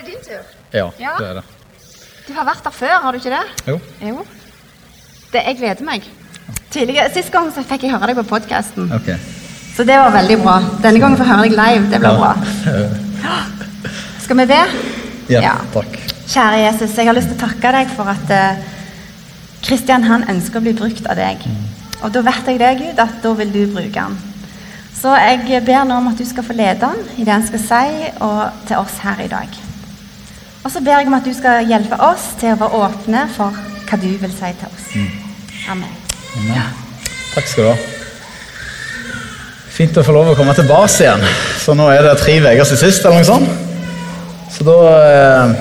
det din tur. Ja, Ja. det er det. Du har vært der før, har du ikke det? Jo. Jo. Det, jeg gleder meg. Tidligere, Sist gang så fikk jeg høre deg på podkasten, Okay. så det var veldig bra. Denne gangen får jeg høre deg live. Det blir bra. Skal vi be? Ja, takk. Kjære Jesus, jeg har lyst til å takke deg for at eh, Kristian han ønsker å bli brukt av deg. Og da vet jeg det, Gud, at da vil du bruke han. Så jeg ber nå om at du skal få lede han i det han skal si, og til oss her i dag. Og så ber jeg om at du skal hjelpe oss til å være åpne for hva du vil si til oss. Amen. Amen. Takk skal du ha. Fint å få lov å komme tilbake igjen. Så nå er det tre uker siden sist, eller noe sånt. Så da eh,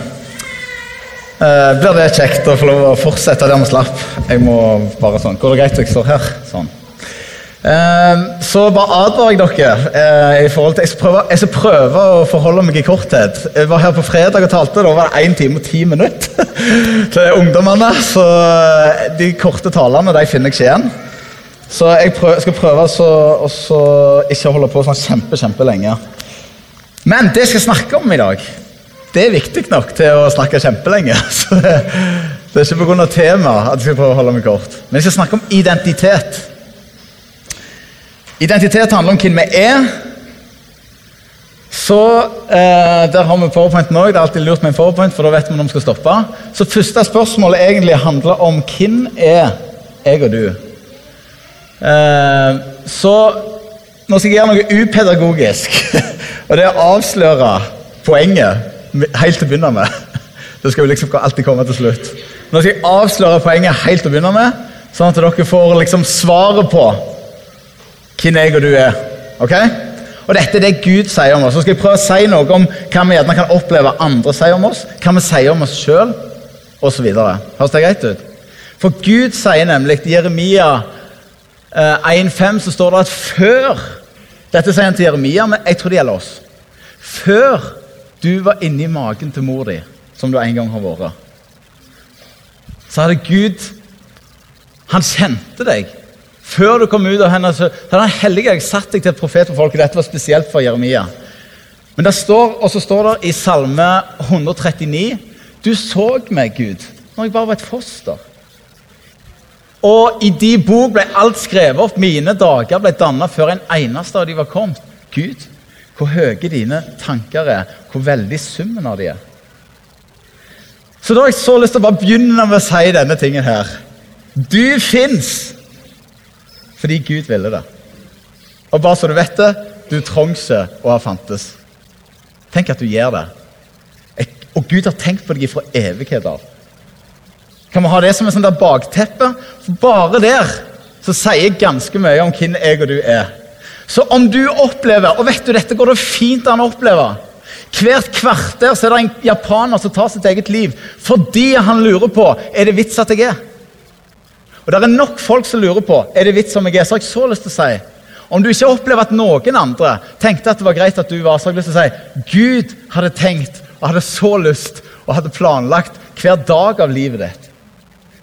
eh, blir det kjekt å få lov å fortsette der vi slapp. Jeg må bare sånn Går det greit at jeg står her? Sånn. Eh, så bare advarer jeg dere. eh, i forhold til, jeg, skal prøve, jeg skal prøve å forholde meg i korthet. Jeg var her på fredag og talte. Da var det 1 time og 10 minutter til ungdommene. Så eh, de korte talene de finner jeg ikke igjen. Så jeg prøv, skal prøve å ikke holde på sånn kjempe, kjempelenge. Men det jeg skal snakke om i dag, det er viktig nok til å snakke kjempelenge. Så det, det er ikke pga. temaet at jeg skal prøve å holde meg kort. Men jeg skal snakke om identitet. Identitet handler om hvem vi er. Så eh, Der har vi powerpointen òg. Det er alltid lurt med en powerpoint, for da vet vi når vi skal stoppe. Så første spørsmålet egentlig handler om hvem er jeg og du? Eh, så nå skal jeg gjøre noe upedagogisk. og det er å avsløre poenget helt til å begynne med. Det skal jo liksom alltid komme til slutt. Nå skal jeg avsløre poenget helt til å begynne med, sånn at dere får liksom svaret på hvem jeg og du er. Ok? Og Dette er det Gud sier om oss. Så skal jeg prøve å si noe om hva vi gjerne kan oppleve andre sier om oss, hva vi sier om oss sjøl, osv. Høres det greit ut? For Gud sier nemlig i Jeremia eh, 1,5 så står det at før Dette sier han til Jeremia, men jeg tror det gjelder oss. Før du var inni magen til mor di, som du en gang har vært, så hadde Gud Han kjente deg. Før du kom ut av henne, så hadde han hellige deg, satt deg til et profet for folket. Dette var spesielt for Jeremia. Men det står, og så står det i Salme 139 Du så meg, Gud, når jeg bare var et foster. Og i de bok ble alt skrevet opp. Mine dager ble dannet før en eneste av de var kommet. Gud, hvor høye dine tanker er, hvor veldig summen av de er. Så da har jeg så lyst til å bare begynne med å si denne tingen her. Du fins fordi Gud ville det. Og bare så du vet det, du trenger ikke å ha fantes. Tenk at du gjør det. Og Gud har tenkt på deg fra evighet av. Kan vi ha det som et sånt der bakteppe? For bare der så sier ganske mye om hvem jeg og du er. Så om du opplever Og vet du, dette går det fint an å oppleve. Hvert kvarter så er det en japaner som tar sitt eget liv fordi han lurer på er det vits at jeg er. Og det er nok folk som lurer på er det vits om jeg er. Så har jeg så lyst til å si om du ikke opplever at noen andre tenkte at det var greit at du var, så har jeg lyst til å si Gud hadde tenkt og hadde så lyst og hadde planlagt hver dag av livet ditt.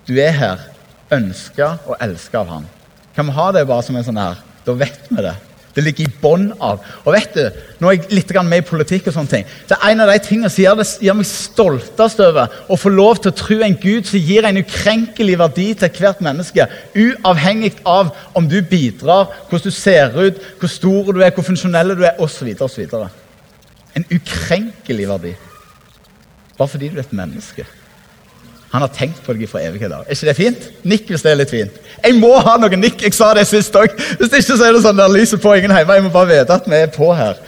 Du er her, ønska og elska av Han. Kan vi ha det bare som en sånn her? Da vet vi det. Det ligger i bånn av. Og vet du, Nå er jeg litt med i politikk, og sånne ting. Det er en av de tingene som gjør, det, gjør meg stoltest over å få lov til å tro en Gud som gir en ukrenkelig verdi til hvert menneske, uavhengig av om du bidrar, hvordan du ser ut, hvor stor du er, hvor funksjonell du er, osv. osv. En ukrenkelig verdi. Bare fordi du er et menneske. Han har tenkt på deg fra evighet av. Er ikke det fint? Nikk hvis det er litt fint. Jeg må ha noe nikk! Jeg sa det sist òg. Hvis ikke så er det sånn der lyset på ingen hjemme. Jeg må bare vite at vi er på her.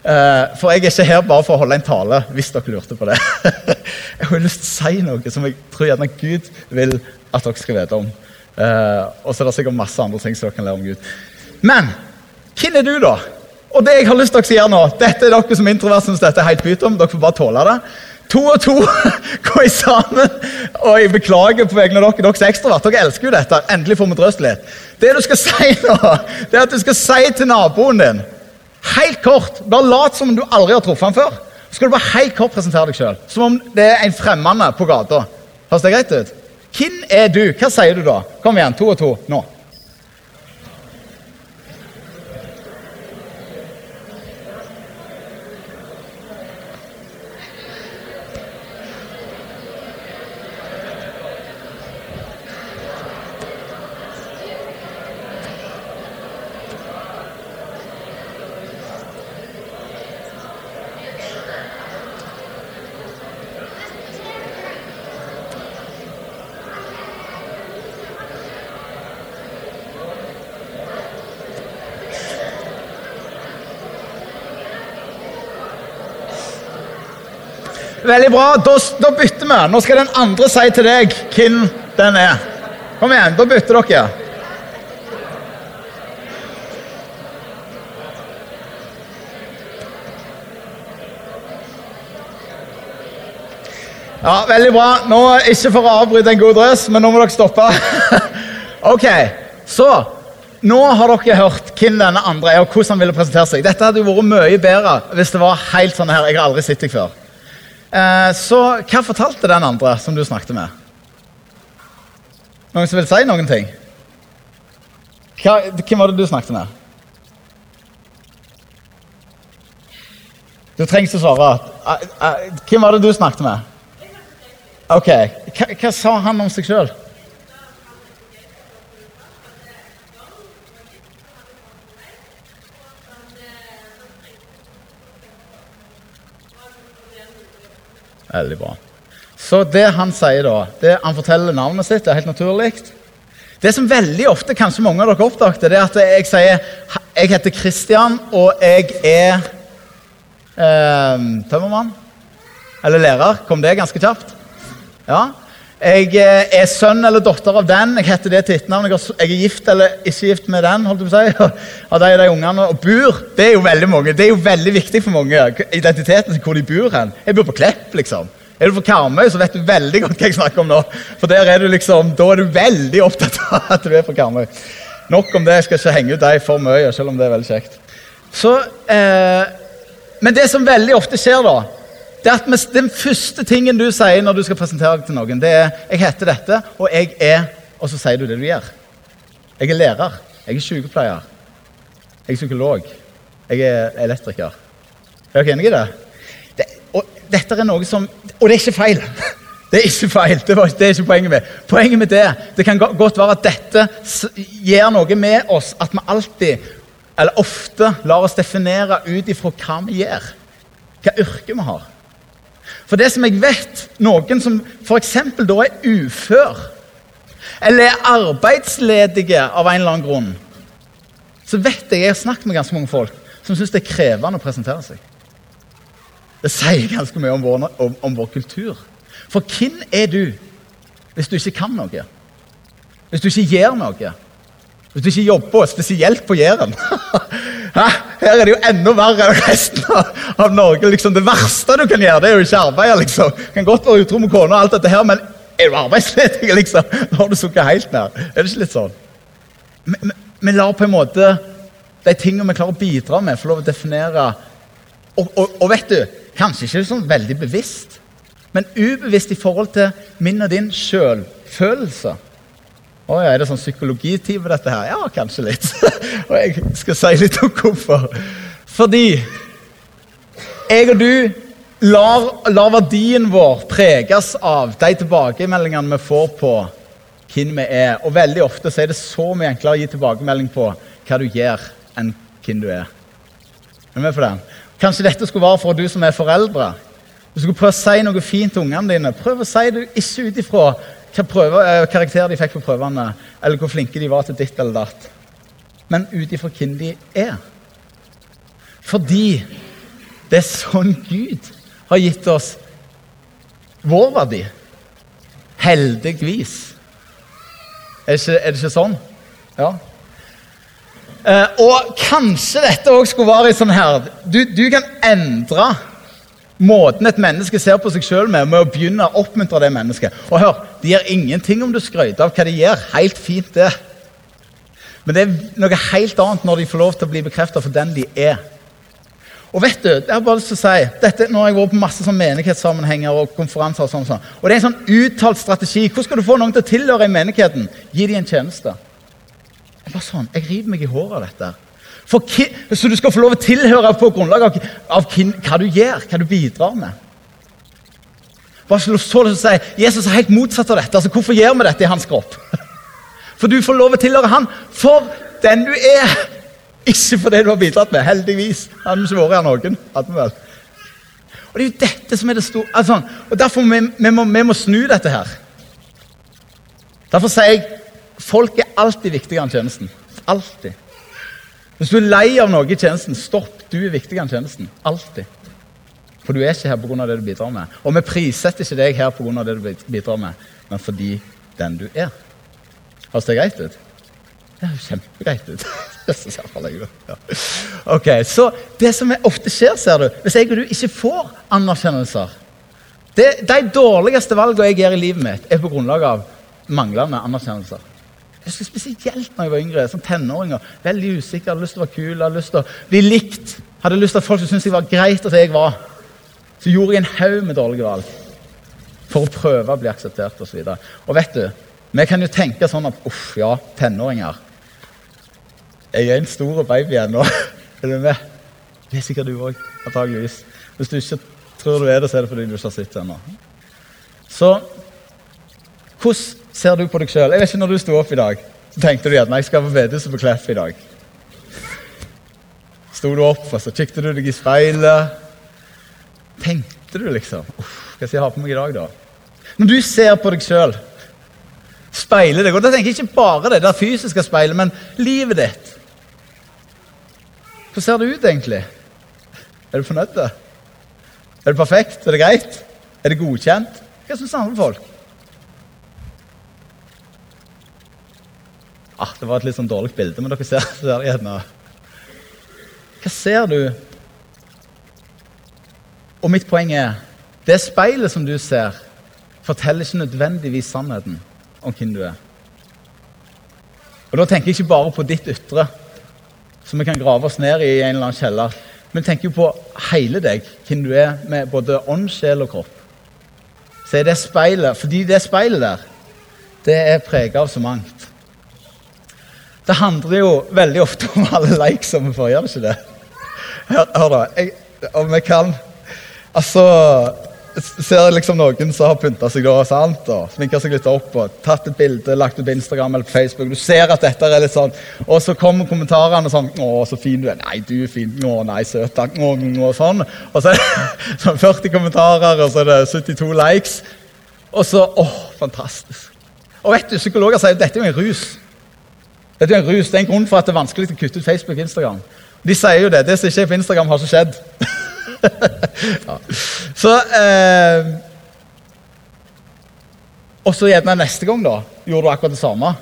Eh, for jeg er ikke her bare for å holde en tale, hvis dere lurte på det. jeg har lyst til å si noe som jeg tror gjerne Gud vil at dere skal vite om. Eh, og så er det sikkert masse andre ting som dere kan lære om Gud. Men hvem er du, da? Og det jeg har lyst til å gjøre gjør nå, Dette er dere som introvert syns dette er helt pyton. Dere får bare tåle det. To og to går sammen. Og jeg beklager på vegne av dere. Dere som er ekstrovert, dere elsker jo dette. Endelig får vi drøst litt. Det du skal si nå, det er at du skal si til naboen din Helt kort. Bare lat som om du aldri har truffet ham før. Så skal du bare helt kort presentere deg sjøl. Som om det er en fremmede på gata. Høres det greit ut? Hvem er du? Hva sier du da? Kom igjen, to og to. Nå. Veldig bra. Da, da bytter vi. Nå skal den andre si til deg hvem den er. Kom igjen, da bytter dere. Ja, Veldig bra. Nå, Ikke for å avbryte en god drøs, men nå må dere stoppe. ok, så Nå har dere hørt hvem denne andre er, og hvordan han ville presentere seg. Dette hadde jo vært mye bedre hvis det var helt sånn her. Jeg har aldri sett deg før. Eh, så hva fortalte den andre som du snakket med? Noen som vil si noen ting? Hva, hvem var det du snakket med? Du trenger ikke svare. Eh, eh, hvem var det du snakket med? Ok, Hva, hva sa han om seg sjøl? Veldig bra. Så det han sier da, det Han forteller navnet sitt, det er helt naturlig. Det som veldig ofte kanskje mange av dere oppdaget, det er at jeg sier jeg heter Christian, og jeg er eh, tømmermann. Eller lærer. Kom det ganske kjapt? Ja. Jeg eh, er sønn eller datter av den. Jeg heter det til etternavn. Jeg er gift eller ikke gift med den. holdt du på å si. Av de, de ungene. Og bor, det er jo veldig mange. Det er jo veldig viktig for mange. Identiteten hvor de bor hen. Jeg bor på Klepp, liksom. Er du fra Karmøy, så vet du veldig godt hva jeg snakker om nå. For der er du liksom, Da er du veldig opptatt av at du er fra Karmøy. Nok om det. Jeg skal ikke henge ut deg for mye, selv om det er veldig kjekt. Så, eh, men det som veldig ofte skjer, da det at Den første tingen du sier når du skal presentere deg til noen, det er 'Jeg heter dette, og jeg er' Og så sier du det du gjør. Jeg er lærer. Jeg er sykepleier. Jeg er psykolog. Jeg er elektriker. Er dere enig i det? det? Og dette er noe som Og det er ikke feil! Det er ikke feil. Det, var, det er ikke poenget med Poenget med det det kan godt være at dette gjør noe med oss, at vi alltid, eller ofte, lar oss definere ut ifra hva vi gjør. Hva yrke vi har. For det som jeg vet, noen som f.eks. da er ufør, eller er arbeidsledige av en eller annen grunn, så vet jeg jeg har snakket med ganske mange folk som syns det er krevende å presentere seg. Det sier ganske mye om vår, om, om vår kultur. For hvem er du hvis du ikke kan noe? Hvis du ikke gjør noe? Hvis du ikke jobber, spesielt på Jæren Her er det jo enda verre enn resten av Norge. Liksom, det verste du kan gjøre, det er jo ikke arbeide. Liksom. Kan godt være utro med kona, og alt dette her, men er du arbeidsledig, liksom, da har du sunket helt ned. Er det ikke litt sånn? Vi lar på en måte de tingene vi klarer å bidra med, få lov å definere og, og, og, vet du, kanskje ikke sånn veldig bevisst, men ubevisst i forhold til min og din sjølfølelse. Å er det sånn psykologitime, dette her? Ja, kanskje litt. og jeg skal si litt om hvorfor. Fordi jeg og du lar, lar verdien vår preges av de tilbakemeldingene vi får på hvem vi er. Og veldig ofte er det så mye enklere å gi tilbakemelding på hva du gjør, enn hvem du er. Er du med på den? Kanskje dette skulle være for du som er foreldre. Du skulle prøve å si noe fint til ungene dine. Prøv å si det ikke ut ifra hva eh, karakter de fikk på prøvene, eller hvor flinke de var til ditt eller datt, men ut ifra hvem de er. Fordi det er sånn Gud har gitt oss vår verdi. Heldigvis. Er det ikke, er det ikke sånn? Ja. Eh, og kanskje dette òg skulle være sånn her du, du kan endre måten et menneske ser på seg sjøl med, med å begynne å oppmuntre det mennesket. Og hør, De gjør ingenting om du skryter av hva de gjør. Helt fint, det. Men det er noe helt annet når de får lov til å bli bekrefta for den de er. Og vet du, jeg har bare lyst til å si, dette, Nå har jeg vært på masse sånn menighetssammenhenger og konferanser. Og sånn, sånn. Og det er en sånn uttalt strategi. Hvordan skal du få noen til å tilhøre i menigheten? Gi dem en tjeneste. Jeg bare sånn, jeg river meg i håret av dette. For, så du skal få lov til å tilhøre på grunnlag av, av hva du gjør, hva du bidrar med. Bare lyst til å si, Jesus er helt motsatt av dette. altså Hvorfor gjør vi dette i hans kropp? For du får lov å tilhøre han for den du er. Ikke for det du har bidratt med. Heldigvis. Hadde vi ikke vært her noen. hadde vel. Og det er jo dette som er det store altså, og Derfor vi, vi, må, vi må snu dette her. Derfor sier jeg folk er alltid viktigere enn tjenesten. Alltid. Hvis du er lei av noe i tjenesten, stopp. Du er viktigere enn tjenesten. Alltid. For du er ikke her pga. det du bidrar med. Og vi prissetter ikke deg her pga. det du bidrar med, men fordi den du er. Høres det greit ut? Det høres kjempegreit ut. ja. Ok, Så det som ofte skjer, ser du, hvis jeg og du ikke får anerkjennelser det, De dårligste valgene jeg gjør i livet mitt, er på grunnlag av manglende anerkjennelser. Jeg husker Spesielt når jeg var yngre, som tenåringer. Veldig usikker, hadde lyst til å være kul, hadde lyst til å bli likt. Hadde lyst til at folk skulle synes jeg var greit at jeg var. Så gjorde jeg en haug med dårlige valg for å prøve å bli akseptert osv. Og, og vet du, vi kan jo tenke sånn at uff, ja, tenåringer. Jeg er en stor baby ennå. Er du med? Det er sikkert du òg, antageligvis. Hvis du ikke tror du er det, så er det fordi du ikke har sett det ennå. Så hvordan ser du på deg sjøl? Jeg vet ikke når du sto opp i dag, så tenkte du at jeg skal på bedehuset på Klepp i dag. Sto du opp, og så kikket du deg i speilet. Tenkte du liksom Uff, hva skal jeg ha på meg i dag, da? Når du ser på deg sjøl, speiler deg Og da tenker jeg ikke bare det der fysiske speilet, men livet ditt. Hvordan ser det ut, egentlig? Er du fornøyd? Er det perfekt? Er det greit? Er det godkjent? Hva syns andre folk? Ah, det var et litt sånn dårlig bilde, men dere ser, det der igjen. Hva ser du? Og mitt poeng er det speilet som du ser, forteller ikke nødvendigvis sannheten om hvem du er. Og Da tenker jeg ikke bare på ditt ytre, som vi kan grave oss ned i en eller annen kjeller. Men tenker jo på hele deg, hvem du er med både ånd, sjel og kropp. Så er det speilet, fordi det speilet der, det er prega av så mangt. Det handler jo veldig ofte om alle likes som vi får, gjør det ikke det? Hør, hør da. Jeg, om jeg kan Altså ser liksom noen som har pynta seg da, sant, og sminka seg litt opp og tatt et bilde, lagt ut på Instagram eller på Facebook. Du ser at dette er litt sånn, Og så kommer kommentarene sånn 'Å, så fin du er.' 'Nei, du er fin.' 'Å, nei, søt.' Takk. Å, og sånn. Og så er det sånn 40 kommentarer, og så er det 72 likes. Og så Å, fantastisk. Og vet du, Psykologer sier at dette er jo en rus. Dette er en rus. Det er en grunn for at det er vanskelig å kutte ut Facebook og Instagram. De sier jo det. Det som ikke er på Instagram, har ikke skjedd. Så eh, Og så gjerne neste gang, da, gjorde du akkurat det samme.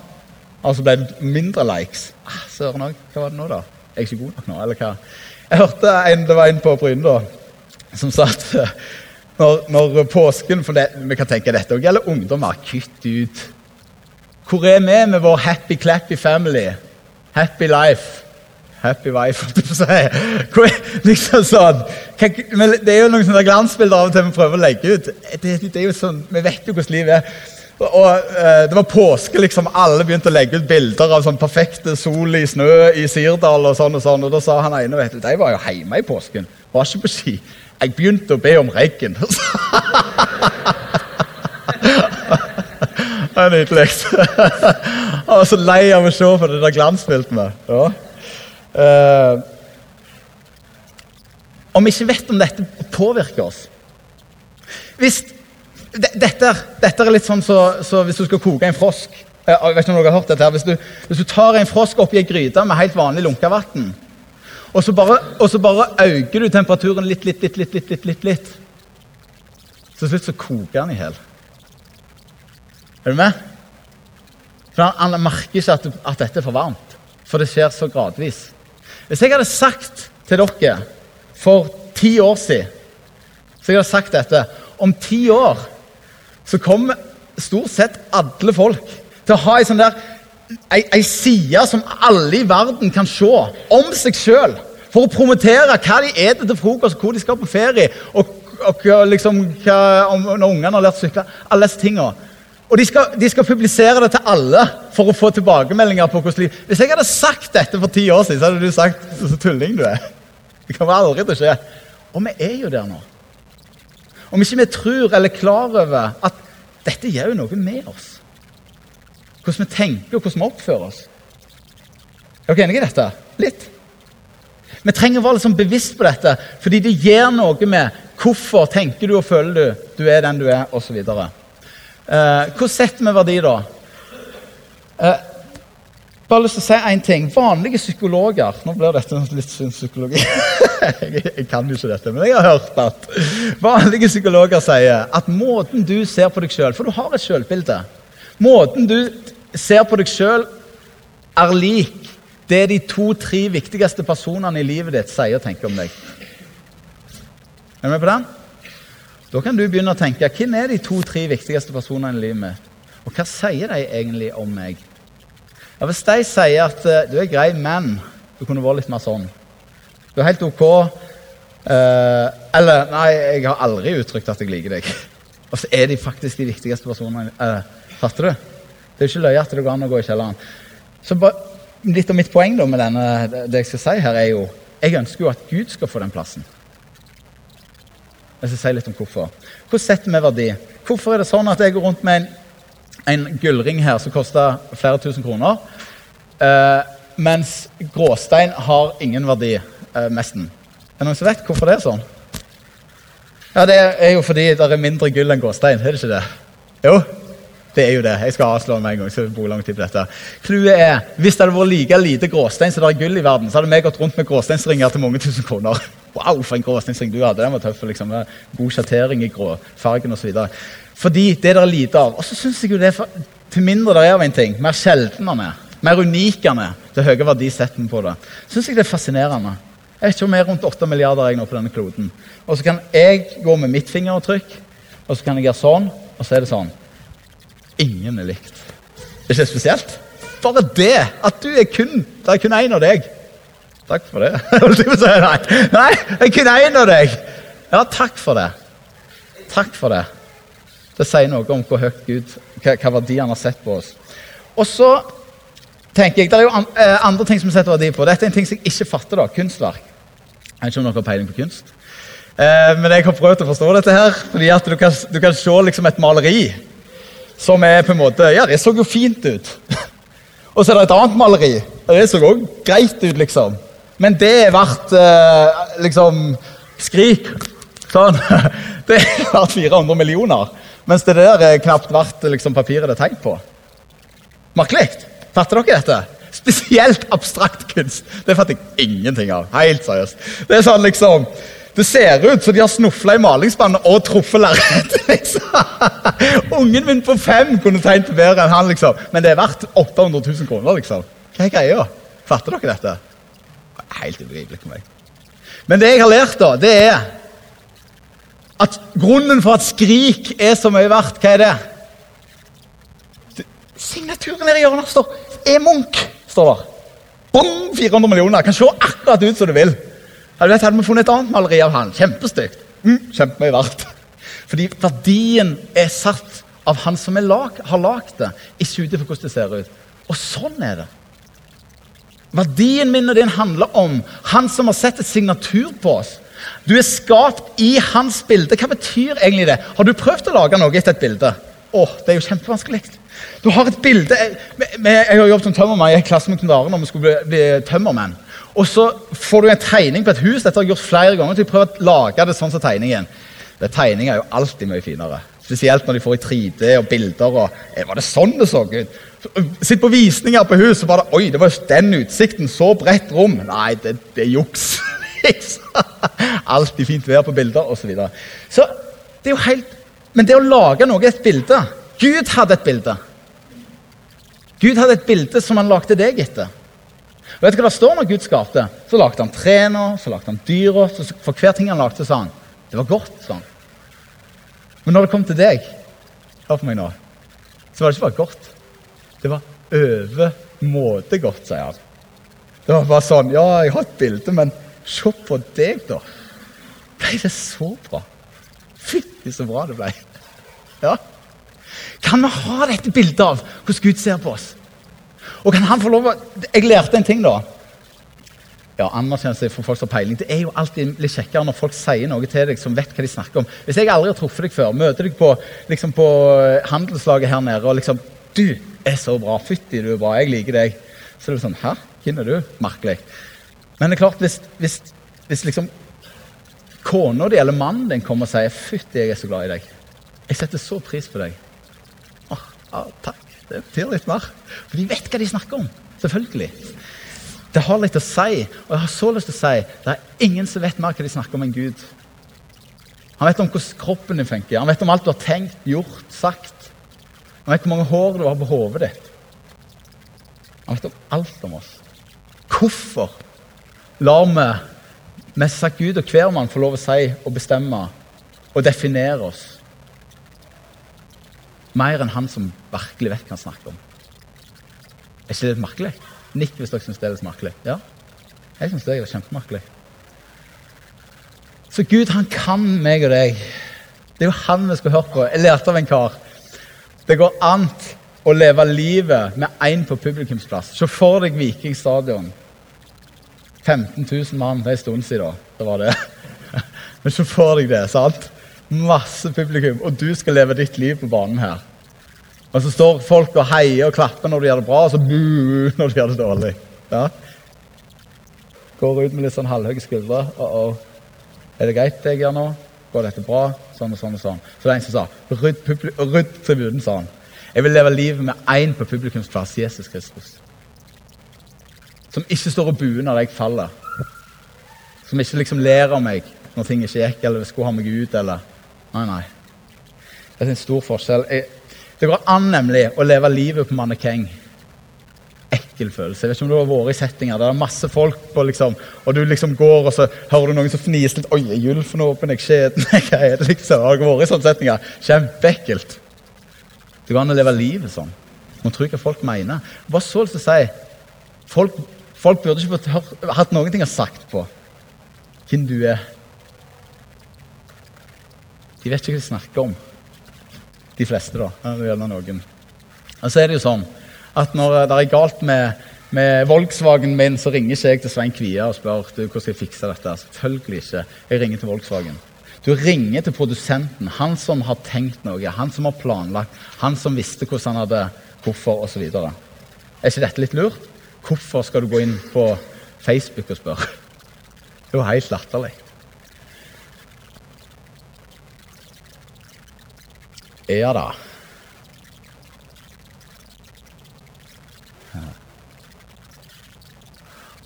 Altså ble det mindre likes. Ah, Søren òg. Hva var det nå, da? Er jeg ikke god nok nå, eller hva? Jeg hørte en, det var en på Bryne da, som sa at eh, når, når, påsken For det, vi kan tenke dette òg gjelder ungdommer. Kutt ut. Hvor er vi med vår happy clappy family? Happy life? Happy wife, holdt å si. Liksom sånn. Det er jo noen sånne glansbilder av og til vi prøver å legge ut. Det, det er jo sånn, Vi vet jo hvordan livet er. Og, uh, Det var påske, liksom. Alle begynte å legge ut bilder av sånn perfekte sol i snø i Sirdal. Og sånn og sånn, og da sa han ene vet du, de var jo hjemme i påsken. Var ikke på ski. Jeg begynte å be om regn. Det er nydelig. Jeg var så lei av å se på det der glansbildet. Ja. Uh, om vi ikke vet om dette påvirker oss Hvis, dette, dette, er litt sånn så, så hvis du skal koke en frosk eh, jeg vet ikke om dere har hørt dette her, hvis du, hvis du tar en frosk oppi ei gryte med helt vanlig lunka vann, og så bare, og så bare øker du temperaturen litt, litt, litt, litt, litt, litt, litt, litt. Til slutt så koker den i hjel. Er du med? For han, han merker ikke at, at dette er for varmt. For det skjer så gradvis. Hvis jeg hadde sagt til dere for ti år siden så jeg hadde sagt dette Om ti år så kommer stort sett alle folk til å ha ei sånn der ei, ei side som alle i verden kan se om seg sjøl. For å promotere hva de spiser til frokost, hvor de skal på ferie, og, og liksom, hva, om, når ungene har lært å sykle. Alle disse tingene. Og de skal, de skal, publisere det til alle for å få tilbakemeldinger. på hvordan de... Hvis jeg hadde sagt dette for ti år siden, så hadde du sagt så tulling du er. Det kommer aldri til å skje. Og vi er jo der nå. Om ikke vi tror eller er klar over at dette gjør jo noe med oss. Hvordan vi tenker og hvordan vi oppfører oss. Er dere enige i dette? Litt. Vi trenger å være liksom bevisst på dette, fordi det gjør noe med hvorfor tenker du og føler du du er den du er, osv. Eh, hvordan setter vi verdi, da? Eh, bare lyst til å si en ting. Vanlige psykologer Nå blir dette litt sin psykologi. jeg, jeg kan jo ikke dette, men jeg har hørt at vanlige psykologer sier at måten du ser på deg sjøl For du har et sjølbilde. Måten du ser på deg sjøl, er lik det de to-tre viktigste personene i livet ditt sier og tenker om deg. Er du med på den? Da kan du begynne å tenke hvem er de to-tre viktigste personene i livet mitt? Og hva sier de egentlig om meg? Ja, Hvis de sier at uh, du er grei, men du kunne vært litt mer sånn Du er helt OK. Uh, eller Nei, jeg har aldri uttrykt at jeg liker deg. Og så er de faktisk de viktigste personene. Uh, fatter du? Det er jo ikke løye at det går an å gå i kjelleren. Så ba, Litt av mitt poeng da med denne, det jeg skal si her, er jo Jeg ønsker jo at Gud skal få den plassen. Jeg skal si litt om hvorfor. Hvordan setter vi verdi? Hvorfor er det sånn at jeg går rundt med en, en gullring her som koster flere tusen kroner, eh, mens gråstein har ingen verdi, eh, nesten? Er det noen som vet hvorfor det er sånn? Ja, Det er jo fordi det er mindre gull enn gråstein. Er det ikke det? Jo, det er jo det. Jeg skal avslå med en gang. så jeg bruker lang tid på dette. Clouet er, Hvis det hadde vært like lite gråstein som det er gull i verden, så hadde vi gått rundt med gråsteinsringer til mange tusen kroner. Wow, for en gråsteinsring du hadde. Den var tøff. liksom, med God sjattering i gråfargen osv. Fordi det er det lite av. Og så syns jeg jo det, for, til mindre det er av en ting, mer sjelden han er, mer unik han er, til høye verdi setter vi på det, syns jeg det er fascinerende. Jeg vet ikke om jeg er rundt 8 milliarder jeg nå på denne kloden. Og så kan jeg gå med mitt fingeravtrykk, og så kan jeg gjøre sånn, og så er det sånn. Ingen er likt. Det er ikke spesielt? Bare det at du er kun Det er kun én av deg. Takk for det. Nei, det er kun én av deg. Ja, takk for det. Takk for det. Det sier noe om hvor høyt Gud, hva, hva verdi han har sett på oss. Og så tenker jeg, Det er jo eh, andre ting som vi setter verdi på. Dette er en ting som jeg ikke fatter. da, Kunstverk. Jeg vet ikke om dere har peiling på kunst. Eh, men jeg har prøvd å forstå dette her, fordi at du kan, du kan se liksom et maleri som er på en måte Ja, det så jo fint ut. og så er det et annet maleri. Det så òg greit ut, liksom. Men det er verdt eh, liksom skrik. Sånn. Det er verdt 400 millioner. Mens det der er knapt verdt liksom, papiret det er tegnet på. Merkelig. Fatter dere dette? Spesielt abstrakt kunst. Det fatter jeg ingenting av. Helt seriøst. Det er sånn liksom det ser ut som de har snufla i malingsspannet og truffet lerretet. Liksom. Ungen min på fem kunne tegnet bedre enn han, liksom. Men det er verdt 800 000 kroner. liksom. Hva er greia? Fatter dere dette? Helt ubegripelig for meg. Men det jeg har lært, da, det er at grunnen for at Skrik er så mye verdt, hva er det? Signaturen nede i hjørnet står er Munch. står der. Bom, 400 millioner. Kan se akkurat ut som du vil. Hadde, vi funnet et annet maleri av han, kjempestygt, mm, kjempemye verdt. Fordi verdien er satt av han som lag, har lagd det, ikke ut ifra hvordan det ser ut. Og sånn er det. Verdien min og din handler om han som har sett et signatur på oss. Du er skapt i hans bilde. Hva betyr egentlig det? Har du prøvd å lage noe etter et bilde? Åh, Det er jo kjempevanskelig. Du har et bilde Jeg, har jobbet som tømmermann. i en klasse med Knut Are når vi skulle bli, bli tømmermenn. Og så får du en tegning på et hus. Dette har jeg gjort flere ganger. til å prøve å lage det sånn som tegningen. Det Tegninger er jo alltid mye finere. Spesielt når de får i 3D og bilder. og eh, Var det sånn det så ut? Sitt på visninger på hus, og bare Oi, det var den utsikten. Så bredt rom. Nei, det, det er juks. Alltid fint vær på bilder, osv. Så, videre. så det er jo helt Men det å lage noe et bilde Gud hadde et bilde. Gud hadde et bilde som han lagde deg etter. Og vet du hva det står når Gud skapte? Så lagde han trærne, så lagde han dyra. For hver ting han lagde, sa han det var godt. sånn. Men når det kom til deg, hør på meg nå, så var det ikke bare godt. Det var overmåte godt, sier han. Det var bare sånn Ja, jeg har et bilde, men se på deg, da. Ble det så bra? Fytti så bra det ble. Ja. Kan vi ha dette bildet av hvordan Gud ser på oss? Og kan han få lov å Jeg lærte en ting, da. Ja, Anerkjennelse for folk som har peiling. Det er jo alltid litt kjekkere når folk sier noe til deg som vet hva de snakker om. Hvis jeg aldri har truffet deg før, møter deg på, liksom på handelslaget her nede og liksom 'Du er så bra. Fytti, du er bra. Jeg liker deg.' Så er det sånn 'Hæ? Hvem er du?' Merkelig. Men det er klart, hvis, hvis, hvis liksom kona di eller mannen din kommer og sier 'Fytti, jeg er så glad i deg'. Jeg setter så pris på deg. Ah, ah, takk. Det betyr litt mer. For de vet hva de snakker om. Selvfølgelig. Det har litt å si, og jeg har så lyst til å si det er ingen som vet mer hva de snakker om enn Gud. Han vet om hvordan kroppen din funker, han vet om alt du har tenkt, gjort, sagt. Han vet hvor mange hår du har på hodet ditt. Han vet om alt om oss. Hvorfor lar vi mest sagt Gud og hver mann få lov å si og bestemme og definere oss? Mer enn han som virkelig vet hva han snakker om. Er ikke det litt merkelig? Nikk hvis dere syns det er litt merkelig. Ja, jeg syns det er kjempemerkelig. Så Gud, han kan meg og deg. Det er jo han vi skulle hørt på. Jeg lærte av en kar. Det går an å leve livet med én på publikumsplass. Se for deg Viking stadion. 15 000 mann. Det er en stund siden. Det var det. Men se for deg det. sant? Masse publikum, og du skal leve ditt liv på banen her. Og så står folk og heier og klapper når de gjør det bra, og så buh når de gjør det dårlig. Ja? Går ut med litt sånn halvhøye skuldre. Uh -oh. Er det greit det jeg gjør nå? Går dette bra? Sånn og sånn og sånn. Så det er en som sa rydd, rydd tribunen, sa han. Jeg vil leve livet med én på publikumsplass, Jesus Kristus. Som ikke står og buer når jeg faller. Som ikke liksom ler av meg når ting ikke gikk, eller skulle ha meg ut, eller Nei, nei. Det er en stor forskjell. Jeg, det går an nemlig å leve livet på mannekeng. Ekkel følelse. Jeg vet ikke om du har vært i settinger der det er masse folk på, liksom, og du liksom går og så hører du noen som fniser litt. 'Oi, er gylfen åpen? Jeg skjeden? Hva er det?' liksom? Har du vært i sånne settinger? Kjempeekkelt. Det går an å leve livet sånn. Tror ikke hva folk mener. Bare så lyst til å si folk, folk burde ikke hatt noen ting å sagt på hvem du er. De vet ikke hva de snakker om. De fleste, da. Gjerne noen. Og så er det jo sånn at når det er galt med, med Volkswagen min, så ringer ikke jeg til Svein Kvia og spør du, hvordan skal jeg fikse dette. Selvfølgelig ikke. Jeg ringer til Volkswagen. Du ringer til produsenten, han som har tenkt noe, han som har planlagt, han som visste hvordan han hadde hvorfor osv. Er ikke dette litt lurt? Hvorfor skal du gå inn på Facebook og spørre? Det er jo helt latterlig. Ja da.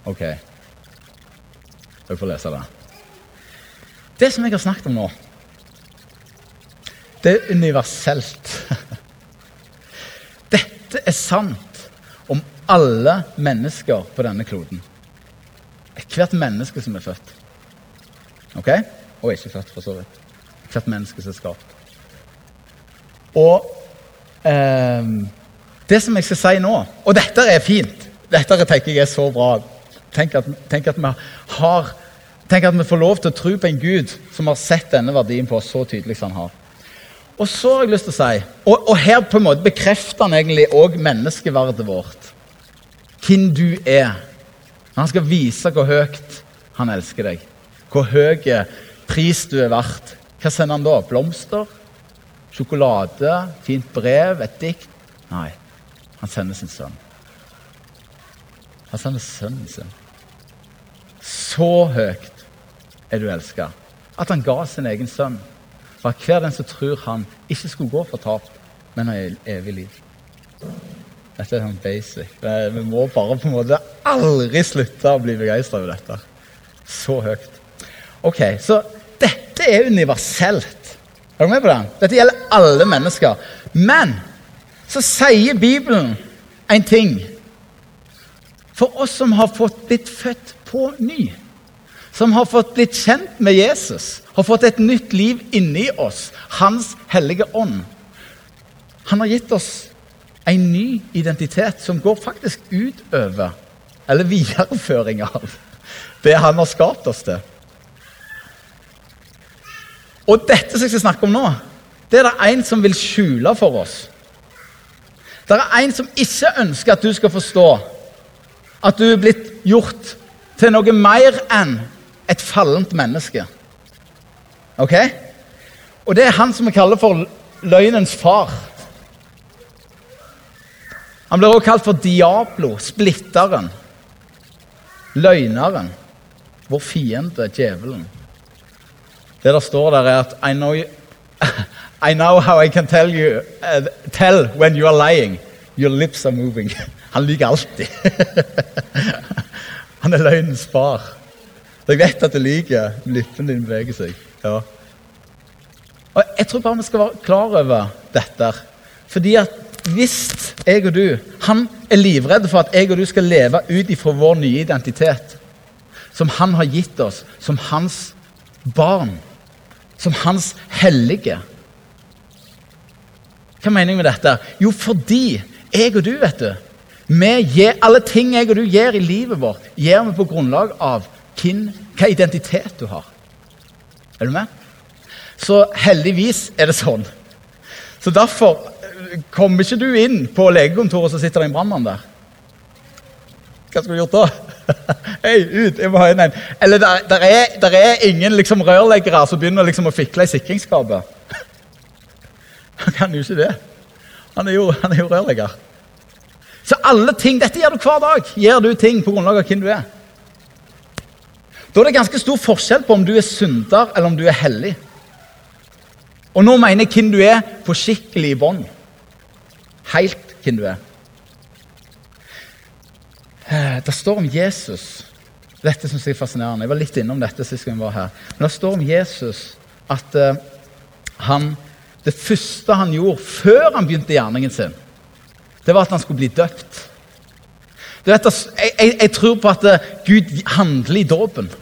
OK. Jeg får lese det. Det som jeg har snakket om nå, det er universelt. Dette er sant om alle mennesker på denne kloden. Hvert menneske som er født. OK? Og ikke født, for så vidt. Hvert menneske som er skapt. Og eh, det som jeg skal si nå Og dette er fint. Dette tenker jeg er så bra. Tenk at, tenk at, vi har Tenk at vi får lov til å tro på en Gud som har sett denne verdien på oss så tydelig som han har. Og så har jeg lyst til å si, og, og her på en måte bekrefter han egentlig òg menneskeverdet vårt. Hvem du er. Han skal vise hvor høyt han elsker deg. Hvor høy pris du er verdt. Hva sender han da? Blomster? Sjokolade, fint brev, et dikt. Nei, han sender sin sønn. Han sender sønnen sin. Så høyt er du elska at han ga sin egen sønn. For at hver den som tror han ikke skulle gå fortapt, men ha evig liv. Dette er sånn basic. Vi må bare på en måte aldri slutte å bli begeistra over dette. Så høyt. Ok, Så dette er universelt. Er du med på det? Dette gjelder alle mennesker. Men så sier Bibelen en ting. For oss som har fått blitt født på ny, som har fått blitt kjent med Jesus, har fått et nytt liv inni oss, Hans hellige ånd Han har gitt oss en ny identitet som går faktisk utover, eller videreføring av, det han har skapt oss til. Og dette som jeg skal snakke om nå, det er det en som vil skjule for oss. Det er en som ikke ønsker at du skal forstå at du er blitt gjort til noe mer enn et fallent menneske. Ok? Og det er han som vi kaller for løgnens far. Han blir også kalt for Diablo, splitteren. Løgneren. Vår fiende, djevelen. Det der står der, er at I know, you, I know how I can tell you uh, tell when you are lying. Your lips are moving. Han lyver alltid. han er løgnens far. Jeg vet at du lyver. Lippene dine beveger seg. Ja. Og Jeg tror bare vi skal være klar over dette. Fordi at hvis jeg og du Han er livredd for at jeg og du skal leve ut ifra vår nye identitet. Som han har gitt oss som hans barn. Som hans hellige. Hva mener jeg med dette? Jo, fordi jeg og du, vet du gir, Alle ting jeg og du gjør i livet vårt, gjør vi på grunnlag av hvem, hva identitet du har. Er du med? Så heldigvis er det sånn. Så derfor kommer ikke du inn på legekontoret, så sitter det en brannmann der. Hva skulle du gjort da? Hei, ut! Jeg må ha inn en. Eller der, der, er, der er, ingen liksom, rørleggere som begynner liksom, å fikle i sikringsskapet. Han kan jo ikke det. Han er jo, han er jo rørlegger. Så alle ting, Dette gjør du hver dag. Gjør du ting på grunnlag av hvem du er. Da er det ganske stor forskjell på om du er synder eller om du er hellig. Og nå mener jeg hvem du er på skikkelig bånd. Helt hvem du er. Eh, det står om Jesus Dette syns jeg er fascinerende. Jeg var litt innom dette sist vi var her. Men det står om Jesus at uh, han, det første han gjorde før han begynte gjerningen sin, det var at han skulle bli døpt. Vet, jeg, jeg, jeg, tror på at uh, Gud handler i dåpen.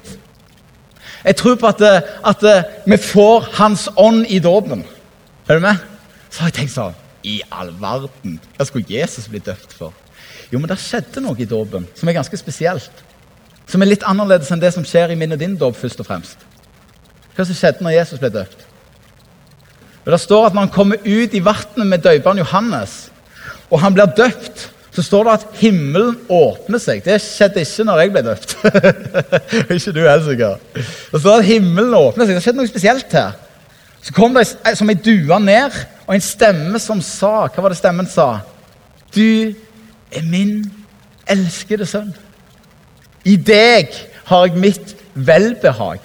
Jeg tror på at, at vi får Hans ånd i dåpen. Er du med? Så har jeg tenkt sånn I all verden! Hva skulle Jesus bli døpt for? Jo, men det skjedde noe i dåpen som er ganske spesielt. Som er litt annerledes enn det som skjer i min og din dåp, først og fremst. Hva som skjedde når Jesus ble døpt? Og Det står at når han kommer ut i vannet med døperen Johannes, og han blir døpt, så står det at himmelen åpner seg. Det skjedde ikke når jeg ble døpt. ikke du heller, sikkert. Det står at himmelen åpner seg. Det skjedde noe spesielt her. Så kom det som ei due ned, og en stemme som sa Hva var det stemmen sa? Du er min elskede sønn. I deg har jeg mitt velbehag.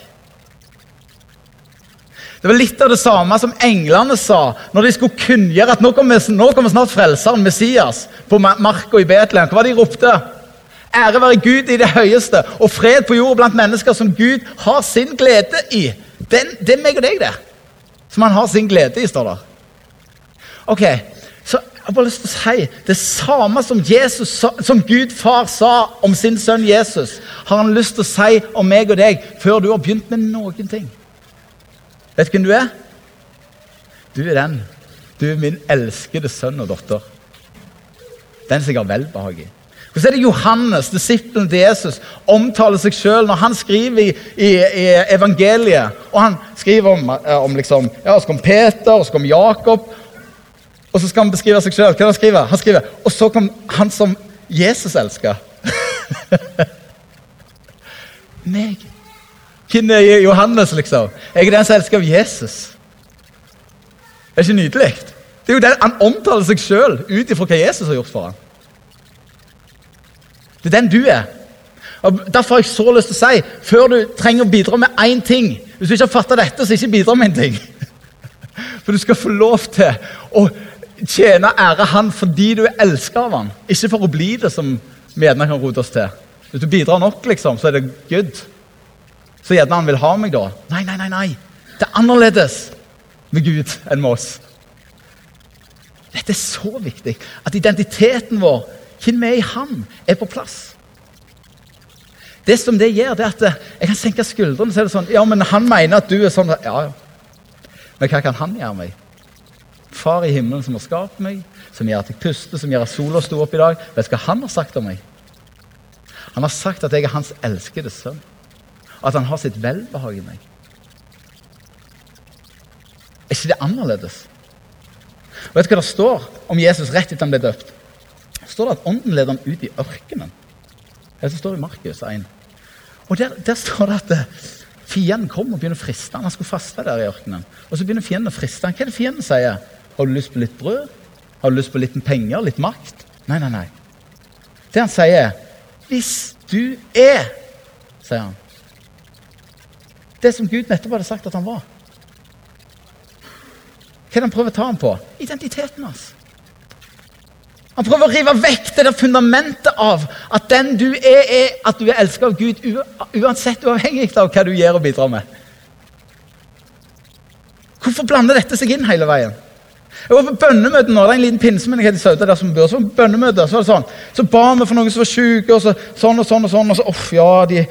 Det var litt av det samme som englene sa når de skulle kunngjøre at nå kommer, nå kommer snart Frelseren, Messias, på marka i Betlehem. Hva var de ropte? Ære være Gud i det høyeste, og fred på jord blant mennesker som Gud har sin glede i. Den, det er meg og deg, det. Som han har sin glede i, står der. Ok, jeg har bare lyst til å si Det samme som, Jesus, som Gud far sa om sin sønn Jesus, har han lyst til å si om meg og deg før du har begynt med noen ting. Vet du hvem du er? Du er den. Du er min elskede sønn og datter. Den som jeg har velbehag i. Hvordan er det Johannes, disippelen til Jesus, omtaler seg sjøl når han skriver i, i, i, evangeliet? Og han skriver om, eh, om, liksom, ja, kom Peter og kom Jakob. Og så skal han beskrive seg sjøl. Hva skriver han? skriver Og så kom han som Jesus elsker. meg. Hvem er Johannes, liksom? Jeg er den som elsker Jesus. Det er ikke nydelig? Det er jo den, Han omtaler seg sjøl ut ifra hva Jesus har gjort for ham. Det er den du er. Og Derfor har jeg så lyst til å si, før du trenger å bidra med én ting Hvis du ikke har fatta dette, så ikke bidra med en ting. For du skal få lov til å tjene ære Han fordi du er elsket av Han, ikke for å bli det, som vi gjerne kan rote oss til. Hvis du bidrar nok, liksom, så er det good. Så gjerne han vil ha meg, da. Nei, nei, nei. nei. Det er annerledes med Gud enn med oss. Dette er så viktig. At identiteten vår, hvem vi er i Han, er på plass. Det som det gjør, det er at jeg kan senke skuldrene og si sånn Ja, men han mener at du er sånn. Ja, ja. Men hva kan han gjøre meg? Far i himmelen som har skapt meg, som gjør at jeg puster, som gjør at sola sto opp i dag. Vet du hva han har sagt om meg? Han har sagt at jeg er hans elskede sønn. At han har sitt velbehag i meg. Er ikke det annerledes? Og Vet du hva det står om Jesus rett etter han ble døpt? Står det at ånden leder ham ut i ørkenen. Det står i Markus 1. Og der, der står det at eh, fienden kom og begynner å friste han. Skulle faste der i ørkenen. Og så begynner fienden å friste. Hva er det fienden sier? Har du lyst på litt brød? Har du lyst på litt penger? Litt makt? Nei, nei, nei. Det han sier, er 'Hvis du er', sier han. Det som Gud nettopp hadde sagt at han var. Hva er det han prøver å ta ham på? Identiteten hans. Han prøver å rive vekk det der fundamentet av at den du er, er at du er elsket av Gud uansett uavhengig av hva du gjør og bidrar med. Hvorfor blander dette seg inn hele veien? Jeg var på bønnemøte nå, det er en liten pinsemenighet i Sauda der som bor. Så bønnemøte, så var det sånn, så ba vi for noen som var syke, og så, sånn og sånn og sånn. Og så, uff, ja, de,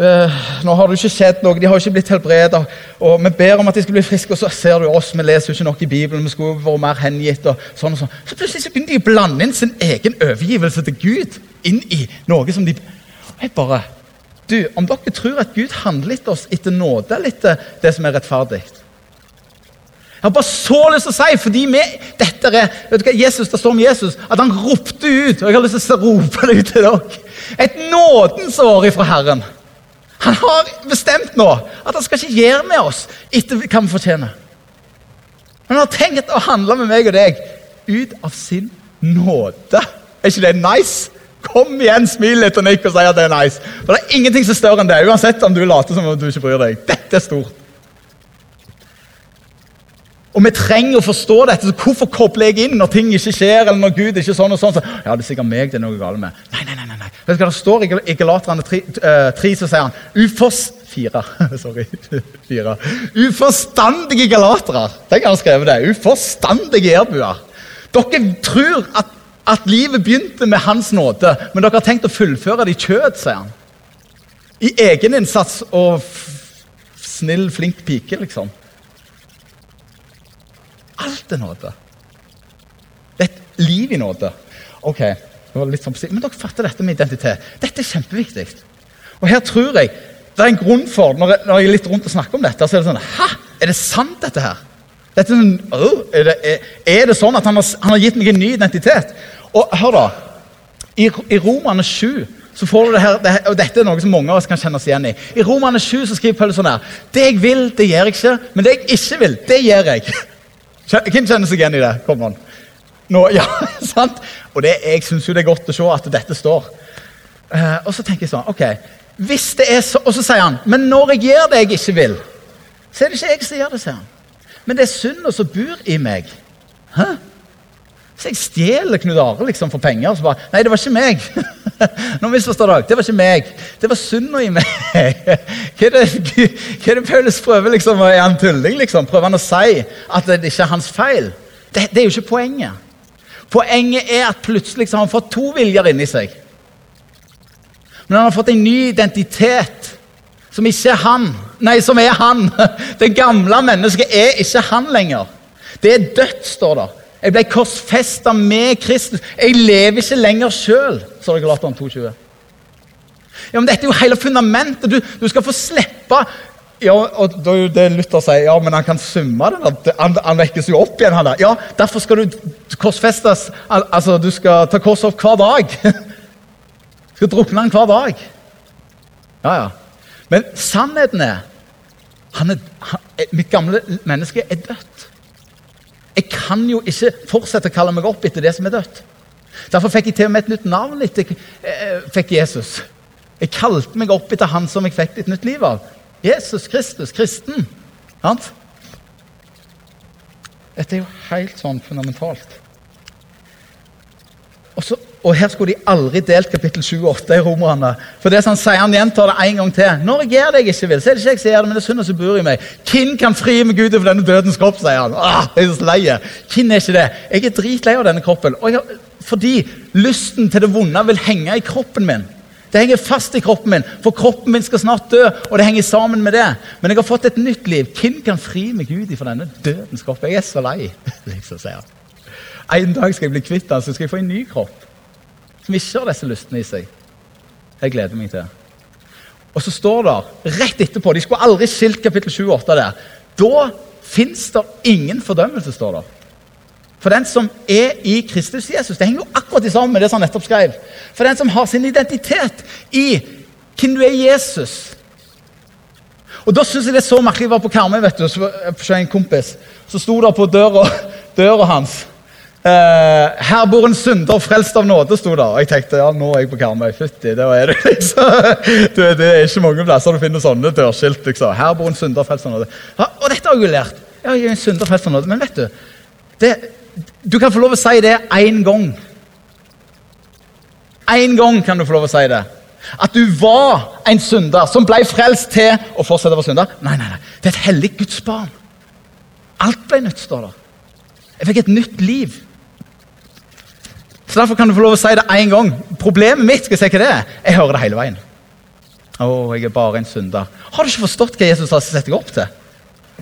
øh, nå har det ikke skjedd noe, de har ikke blitt helbredet. Og vi ber om at de skal bli friske, og så ser du oss, vi leser jo ikke nok i Bibelen. vi skulle vært mer hengitt og sånn og sånn. Så plutselig så begynner de å blande inn sin egen overgivelse til Gud inn i noe som de Jeg bare Du, om dere tror at Gud handler etter oss etter nåde eller etter det som er rettferdig jeg har bare så lyst til å si, fordi vi, dette er, vet du hva, Jesus, Det står om Jesus at han ropte ut. og jeg har lyst til å rope det ut til dere. Et nådens år ifra Herren. Han har bestemt nå at han skal ikke gjøre med oss etter hva vi fortjener. Men han har tenkt å handle med meg og deg ut av sin nåde. Er ikke det nice? Kom igjen, smil litt og nikk og si at det er nice. For det er ingenting som er større enn det, uansett om du later som om du ikke bryr deg. Dette er stort. Og vi trenger å forstå dette. så Hvorfor kobler jeg inn når ting ikke skjer? eller når Gud ikke sånn og sånn? Så, ja, det er sikkert meg det er noe galt med. Nei, nei, nei. nei. Vet du hva Det står i Galaterne 3, 3 så sier han ufors... Fire. Sorry. Fire. Uforstandige galatere. Tenk han har skrevet det. Uforstandige erbuer. Dere tror at, at livet begynte med Hans nåde, men dere har tenkt å fullføre det i kjød, sier han. I egeninnsats og snill, flink pike, liksom. Alt er nåde. Det er et liv i nåde. Ok, det var litt sånn Men dere fatter dette med identitet. Dette er kjempeviktig. Og her tror jeg det er en grunn for når jeg, når jeg er litt rundt og snakker om dette, så er det sånn Hæ? Er det sant, dette her? Dette er, sånn, øh, er, det, er, er, det, sånn at han har, han har, gitt meg en ny identitet? Og hør, da. I, i Romane 7 så får du det her, det, og Dette er noe som mange av oss kan kjenne oss igjen i. I Romane 7 så skriver Paulus sånn her Det jeg vil, det gjør jeg ikke. Men det jeg ikke vil, det gjør jeg. Hvem kjenner seg igjen i det? Kom on. Nå, ja, sant? Og det, jeg syns jo det er godt å se at dette står. Uh, og så tenker jeg sånn ok, hvis det er så, Og så sier han men når jeg gjør det jeg ikke vil, så er det ikke jeg som gjør det, sier han. Men det er synda som bor i meg. Hæ? Så jeg stjeler Knut Are liksom, for penger. Og så bare Nei, det var ikke meg. Nå misforstår dere. Det var ikke meg. Det var synda i meg. Hva er det, hva er det Paulus prøver liksom? Er han tulling? liksom? Prøver han å si at det ikke er hans feil? Det, det er jo ikke poenget. Poenget er at plutselig har han fått to viljer inni seg. Men han har fått en ny identitet som ikke er han. Nei, som er han. Det gamle mennesket er ikke han lenger. Det er dødt, står det. Jeg ble korsfesta med Kristus. Jeg lever ikke lenger sjøl, står det i Galateren 2,20. Ja, men dette er jo hele fundamentet. Du, du skal få slippe ja, og da er det Luther sier ja, men han kan summe det. Han, han vekkes jo opp igjen. han der. Ja, Derfor skal du korsfestes. Al altså, Du skal ta kors opp hver dag. Du skal drukne han hver dag. Ja, ja. Men sannheten er, han er han, Mitt gamle menneske er dødt. Kan jo ikke fortsette å kalle meg opp etter det som er dødt. Derfor fikk jeg til og med et nytt navn etter jeg fikk Jesus. Jeg kalte meg opp etter han som jeg fikk et nytt liv av. Jesus Kristus, kristen. Sant? Dette er jo helt sånn fundamentalt. Og, så, og her skulle de aldri delt kapittel 7 og 8 i Romerne. For det som han sier, han gjentar det en gang til. Når jeg gjør det jeg ikke vil, så er det ikke jeg som gjør det, men det er synden som bor i meg. Hvem kan fri meg ut over denne dødens kropp, sier han. Åh, jeg er så lei. Hvem er ikke det? Jeg er dritlei av denne kroppen. Jeg, fordi lysten til det vonde vil henge i kroppen min. Det henger fast i kroppen min, for kroppen min skal snart dø. og det henger sammen med det. Men jeg har fått et nytt liv. Hvem kan fri meg ut fra denne dødens kropp? Jeg er så lei. liksom sier han. En dag skal jeg bli kvitt den, så skal jeg få en ny kropp som ikke har disse lystene i seg. Jeg gleder meg til. Og så står det rett etterpå De skulle aldri skilt kapittel 7 og 8 der. Da fins det ingen fordømmelse, står det. For den som er i Kristus Jesus. Det henger jo akkurat sammen med det som han nettopp skrev. For den som har sin identitet i hvem du er Jesus. Og Da syns jeg det er så merkelig. Jeg var på Karmøy vet du, hos en kompis. Så sto det på døra, døra hans Uh, her bor en synder frelst av nåde, sto det. Og jeg tenkte ja, nå er jeg på Karmøy. Fytti, det er det liksom. det, det er ikke mange plasser du finner sånne dørskilt. liksom. Her bor en synder frelst av nåde. Ja, og dette har jeg jo lært. Ja, jeg er en synder frelst av nåde. Men vet du, det, du kan få lov å si det én gang Én gang kan du få lov å si det. At du var en synder som ble frelst til å fortsette å være synder. Nei, nei, nei. Det er et hellig Guds barn. Alt ble nytt, står det. Jeg fikk et nytt liv. Så Derfor kan du få lov å si det én gang. Problemet mitt skal jeg si hva det er. Jeg hører det hele veien. Å, jeg er bare en synder. Har du ikke forstått hva Jesus har sett deg opp til?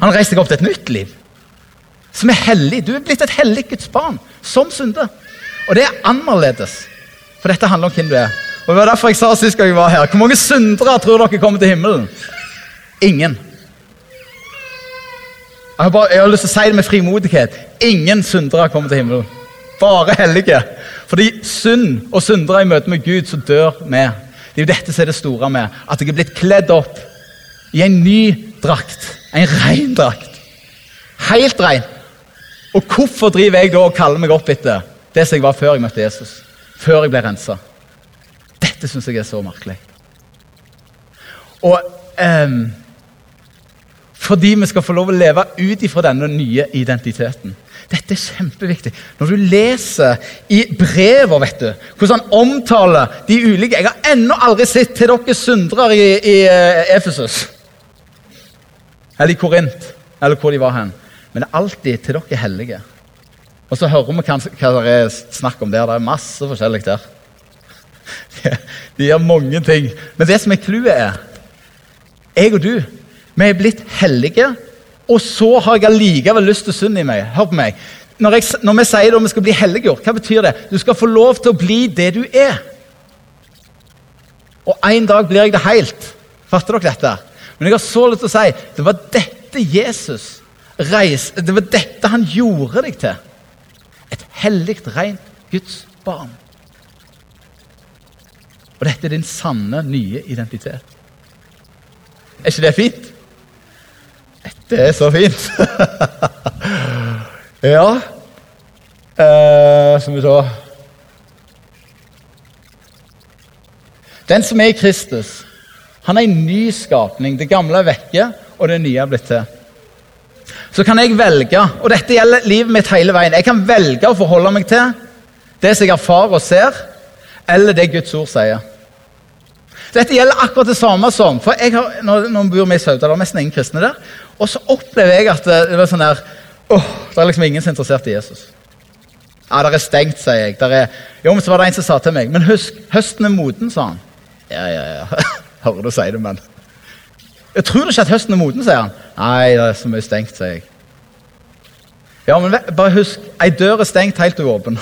Han har reist deg opp til et nytt liv. Som er hellig. Du er blitt et hellig Guds barn. Som synder. Og det er annerledes. For dette handler om hvem du er. Og Det var derfor jeg sa sist jeg var her. Hvor mange syndere tror dere kommer til himmelen? Ingen. Jeg har, bare, jeg har lyst til å si det med frimodighet. Ingen syndere kommer til himmelen. Bare hellige. Fordi synd og syndere i møte med Gud, så dør vi. Det er jo dette som er det store med at jeg er blitt kledd opp i en ny drakt. En ren drakt. Helt ren. Og hvorfor driver jeg da og kaller meg opp etter det som jeg var før jeg møtte Jesus? Før jeg ble rensa. Dette syns jeg er så merkelig. Og ehm, fordi vi skal få lov å leve ut ifra denne nye identiteten. Dette er kjempeviktig. Når du leser i brever, vet du, hvordan han omtaler de ulike Jeg har ennå aldri sett til dere syndere i, i uh, Efesus. Eller i Korint, eller hvor de var hen. Men det er alltid til dere hellige. Og så hører vi hva, hva det er snakk om der. Det er masse forskjellig der. De gjør mange ting. Men det som er clouet, er jeg og du vi er blitt hellige, og så har jeg allikevel lyst til synd i meg. Hør på meg. Når, jeg, når vi sier at vi skal bli helliggjort, hva betyr det? Du skal få lov til å bli det du er. Og en dag blir jeg det helt. Fatter dere dette? Men jeg har så lyst til å si det var dette Jesus reiste Det var dette han gjorde deg til. Et hellig, rent Guds barn. Og dette er din sanne, nye identitet. Er ikke det fint? Dette er så fint! ja eh, Som vi så Den som er i Kristus, han er en ny skapning. Det gamle er vekke, og det nye er blitt til. Så kan jeg velge, og dette gjelder livet mitt hele veien, jeg kan velge å forholde meg til det som jeg erfarer og ser, eller det Guds ord sier. Dette gjelder akkurat det samme som for jeg har, nå bor vi i Sauda, det er nesten ingen kristne der. Og så opplever jeg at det var sånn der åh, Det er liksom ingen som er interessert i Jesus. Ja, det er stengt, sier jeg. Er, jo, men så var det en som sa til meg Men husk, høsten er moden, sa han. Ja, ja, ja. Hører du si det, men Jeg tror ikke at høsten er moden, sier han. Nei, det er så mye stengt, sier jeg. Ja, men bare husk, ei dør er stengt helt uåpen.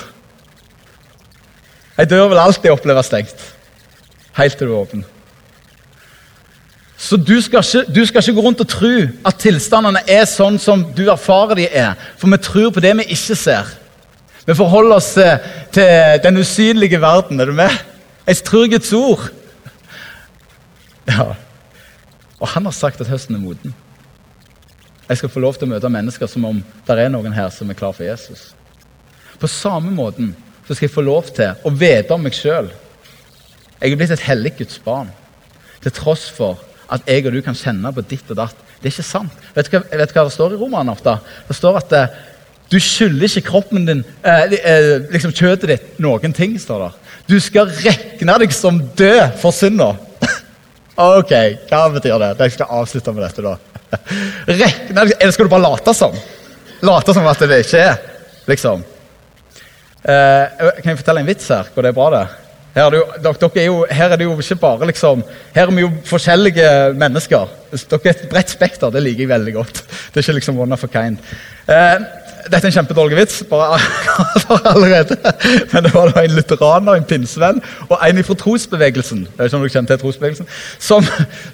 Ei dør vil alltid oppleves stengt helt til du er åpen. Så du skal, ikke, du skal ikke gå rundt og tro at tilstandene er sånn som du erfarer de er. For vi tror på det vi ikke ser. Vi forholder oss til den usynlige verden. Er du med? Jeg tror Guds ord. Ja. Og han har sagt at høsten er moden. Jeg skal få lov til å møte mennesker som om det er noen her som er klar for Jesus. På samme måten så skal jeg få lov til å vite om meg sjøl jeg er blitt et hellig Guds barn. Til tross for at jeg og du kan kjenne på ditt og datt. Det er ikke sant. Vet du hva, vet du hva det står i Romerne ofte? Det står at eh, du skylder ikke kroppen din, eh, eh, liksom kjøttet ditt, noen ting. står der. Du skal regne deg som død for synda. ok, hva betyr det? Jeg skal avslutte med dette, da. Rekne deg, Eller skal du bare late som? Late som at det ikke er, liksom. Eh, kan jeg fortelle en vits her? Går det bra, det? Her er, jo, dere, er jo, her er det jo ikke bare liksom Her er vi jo forskjellige mennesker. Dere er et bredt spekter. Det liker jeg veldig godt. Det er ikke liksom one of a kind. Eh, dette er en kjempedårlig vits, bare allerede. Men det var da en lutheraner, en pinsevenn og en fra trosbevegelsen jeg vet ikke om dere til trosbevegelsen, som,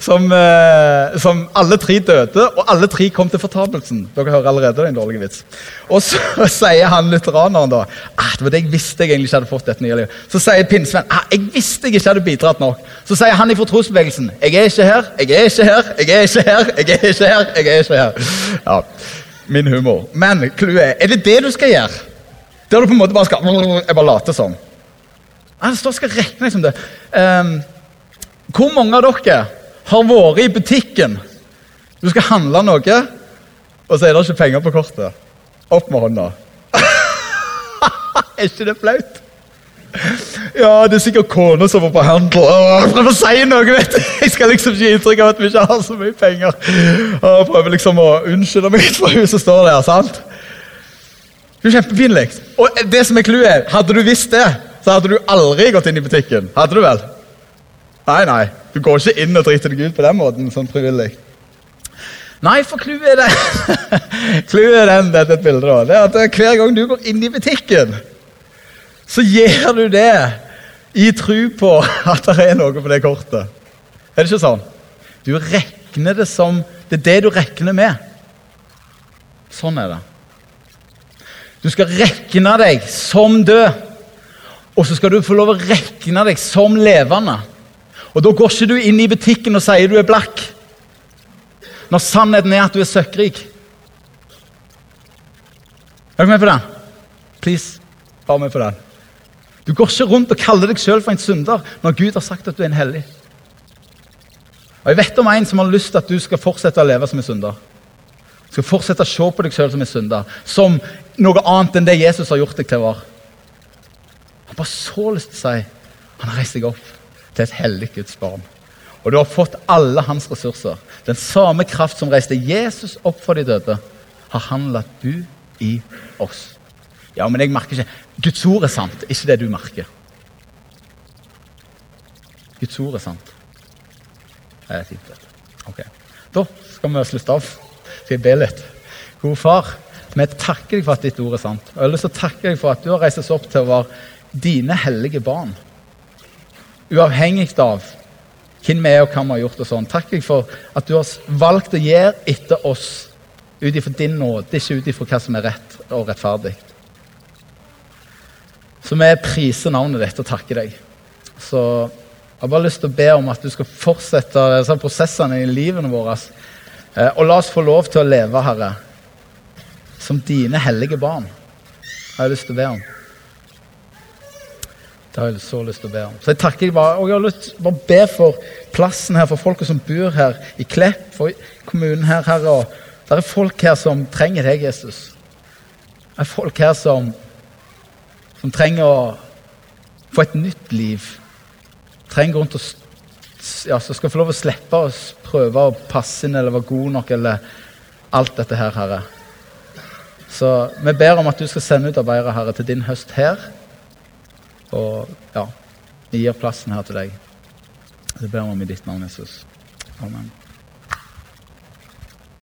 som, eh, som, alle tre døde, og alle tre kom til fortapelsen. Dere hører allerede det er en dårlig vits. Og så sier han lutheraneren da ah, det var det jeg visste jeg egentlig ikke hadde fått dette nye livet. Så sier pinsevenn at jeg visste jeg ikke hadde bidratt nok. Så sier han fra trosbevegelsen jeg er ikke her, jeg er ikke her, jeg er ikke her, jeg er ikke her. jeg er ikke her. Ja min humor. Men clouet er det det du skal gjøre? Der du på en måte bare skal Jeg bare later som. Det står skal regne liksom det. Um, hvor mange av dere har vært i butikken? Du skal handle noe, og så er det ikke penger på kortet. Opp med hånda. er ikke det flaut? Ja, det er sikkert kona som var på handel. Åh, prøver å si noe, vet du. Jeg skal liksom ikke gi inntrykk av at vi ikke har så mye penger. Og jeg prøver liksom å unnskylde meg for hun som står der. sant? Det er kjempepinlig. Og det som er clouet, hadde du visst det, så hadde du aldri gått inn i butikken. Hadde du vel? Nei, nei. Du går ikke inn og driter deg ut på den måten. sånn frivillig. Nei, for clouet er det Clouet er den, dette er et bilde da. Det er at hver gang du går inn i butikken, så gjør du det i tro på at det er noe på det kortet. Er det ikke sånn? Du regner det som Det er det du regner med. Sånn er det. Du skal regne deg som død, og så skal du få lov å regne deg som levende. Og Da går ikke du inn i butikken og sier du er blakk, når sannheten er at du er søkkrik. Er dere med på den? Please, bare med på den. Du går ikke rundt og kaller deg sjøl for en synder når Gud har sagt at du er en hellig. Og Jeg vet om en som har lyst til at du skal fortsette å leve som en synder. Skal fortsette å se på deg sjøl som en synder, som noe annet enn det Jesus har gjort deg til å være. Han bare så lyst til å si han har reist deg opp til et hellig Guds barn. Og du har fått alle hans ressurser. Den samme kraft som reiste Jesus opp fra de døde, har han latt bu i oss. Ja, men jeg merker ikke Guds ord er sant, ikke det du merker. Guds ord er sant. Det er vet du. Ok. Da skal vi slutte av. Skal jeg be litt? Gode far, vi takker deg for at ditt ord er sant. Og jeg har lyst deg for at du har reist oss opp til å være dine hellige barn. Uavhengig av hvem vi er og hva vi har gjort. og sånn. Takk deg for at du har valgt å gjøre etter oss ut ifra din nåde, ikke ut ifra hva som er rett og rettferdig. Så vi priser navnet ditt og takker deg. Så jeg har bare lyst til å be om at du skal fortsette disse prosessene i livene våre. eh, Og la oss få lov til å leve, Herre, som dine hellige barn. har jeg lyst til å be om. Det har jeg så lyst til å be om. Så jeg takker deg bare, og jeg har lyst til å be for plassen her, for folka som bor her i Klepp, for kommunen her, Herre. Det er folk her som trenger deg, Jesus. Det er folk her som som trenger å få et nytt liv. Trenger rundt å, ja, Som skal få lov å slippe å prøve å passe inn eller være god nok eller alt dette her, Herre. Så vi ber om at du skal sende ut arbeidere, Herre, til din høst her. Og ja, vi gir plassen her til deg. Det ber vi om i ditt navn, Jesus. Amen.